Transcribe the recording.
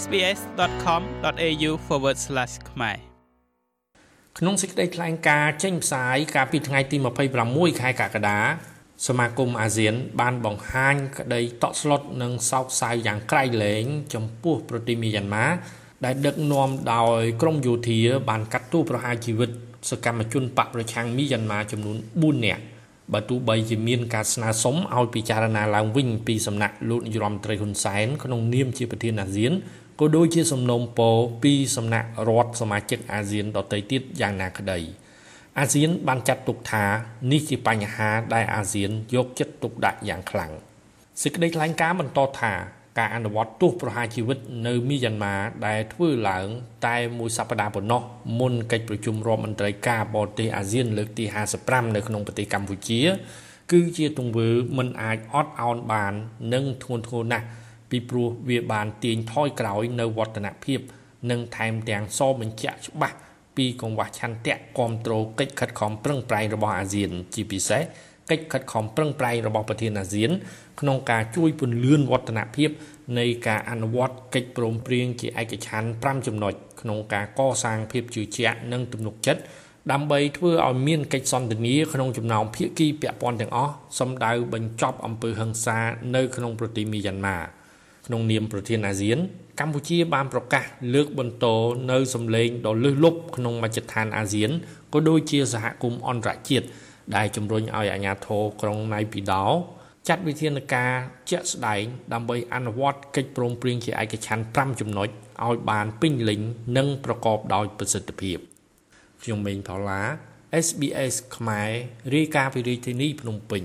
sbs.com.au/ ខ្មែរក្នុងសេចក្តីថ្លែងការណ៍ចេញផ្សាយកាលពីថ្ងៃទី26ខែកក្កដាសមាគមអាស៊ាន បានបង្ហាញក្តីតក់ស្លុតនិងសោកសៅយ៉ាងក្រៃលែងចំពោះប្រទេសមីយ៉ាន់ម៉ាដែលដឹកនាំដោយក្រមយោធាបានកាត់ទោសប្រហារជីវិតសកម្មជនបកប្រឆាំងមីយ៉ាន់ម៉ាចំនួន4នាក់បើទោះបីជាមានការស្នើសុំឲ្យពិចារណាឡើងវិញពីសំណាក់លោកនាយរដ្ឋមន្ត្រីហ៊ុនសែនក្នុងនាមជាប្រធានអាស៊ាន ក៏ដូចជាសំណូមពរពីសំណាក់រដ្ឋសមាជិកអាស៊ានដទៃទៀតយ៉ាងណាក្តីអាស៊ានបានចាត់ទុកថានេះជាបញ្ហាដែលអាស៊ានយកចិត្តទុកដាក់យ៉ាងខ្លាំងសេចក្តីថ្លែងការណ៍បន្តថាការអនុវត្តទោសប្រហារជីវិតនៅមីយ៉ាន់ម៉ាដែលធ្វើឡើង តែមួយសប្តាហ៍ប៉ុណ្ណោះមុនកិច្ចប្រជុំរដ្ឋមន្ត្រីការបរទេសអាស៊ានលើកទី55នៅក្នុងប្រទេសកម្ពុជា គឺជាទង្វើមិនអាចអត់ឱនបាន និងធ្ងន់ធ្ងរណាស់ ពីព្រោះវាបានទាញថយក្រោយនៅវឌ្ឍនភាព និងថែមទាំងសបញ្ជាក់ច្បាស់ពីកង្វះឆន្ទៈគ្រប់គ្រងកិច្ចខិតខំប្រឹងប្រែងរបស់អាស៊ាន ជាពិសេសកិច្ចខិតខំប្រឹងប្រែងរបស់ប្រធានអាស៊ាន ក្នុងការជួយពន្លឿនវឌ្ឍនភាពនៃការអនុវត្តកិច្ចព្រមព្រៀងជាឯកច្ឆន្ទ5ចំណុចក្នុងការកសាងភាពជឿជាក់និងទំនុកចិត្តដើម្បីធ្វើឲ្យមានកិច្ចសន្ទនាក្នុងចំណោមភាគីពាក់ព័ន្ធទាំងអស់សម្ដៅបញ្ចប់អំពើហិង្សានៅក្នុងប្រទេសមីយ៉ាន់ម៉ា ក្នុងនាមប្រធានអាស៊ាន កម្ពុជាបានប្រកាសលើកបន្តនៅសម្លេងដ៏លើសលប់ក្នុងមជ្ឈដ្ឋានអាស៊ានក៏ដូចជាសហគមន៍អន្តរជាតិដែលជំរុញឲ្យអាជ្ញាធរក្រុងណៃពីដោចាត់វិធានការជាក់ស្ដែងដើម្បីអនុវត្តកិច្ចព្រមព្រៀងជាឯកច្ឆន្ទ5ចំណុចឲ្យបានពេញលេញនិងប្រកបដោយប្រសិទ្ធភាពខ្ញុំមេងផល្លា SBS ខ្មែររាយការណ៍ពីរាជធានីភ្នំពេញ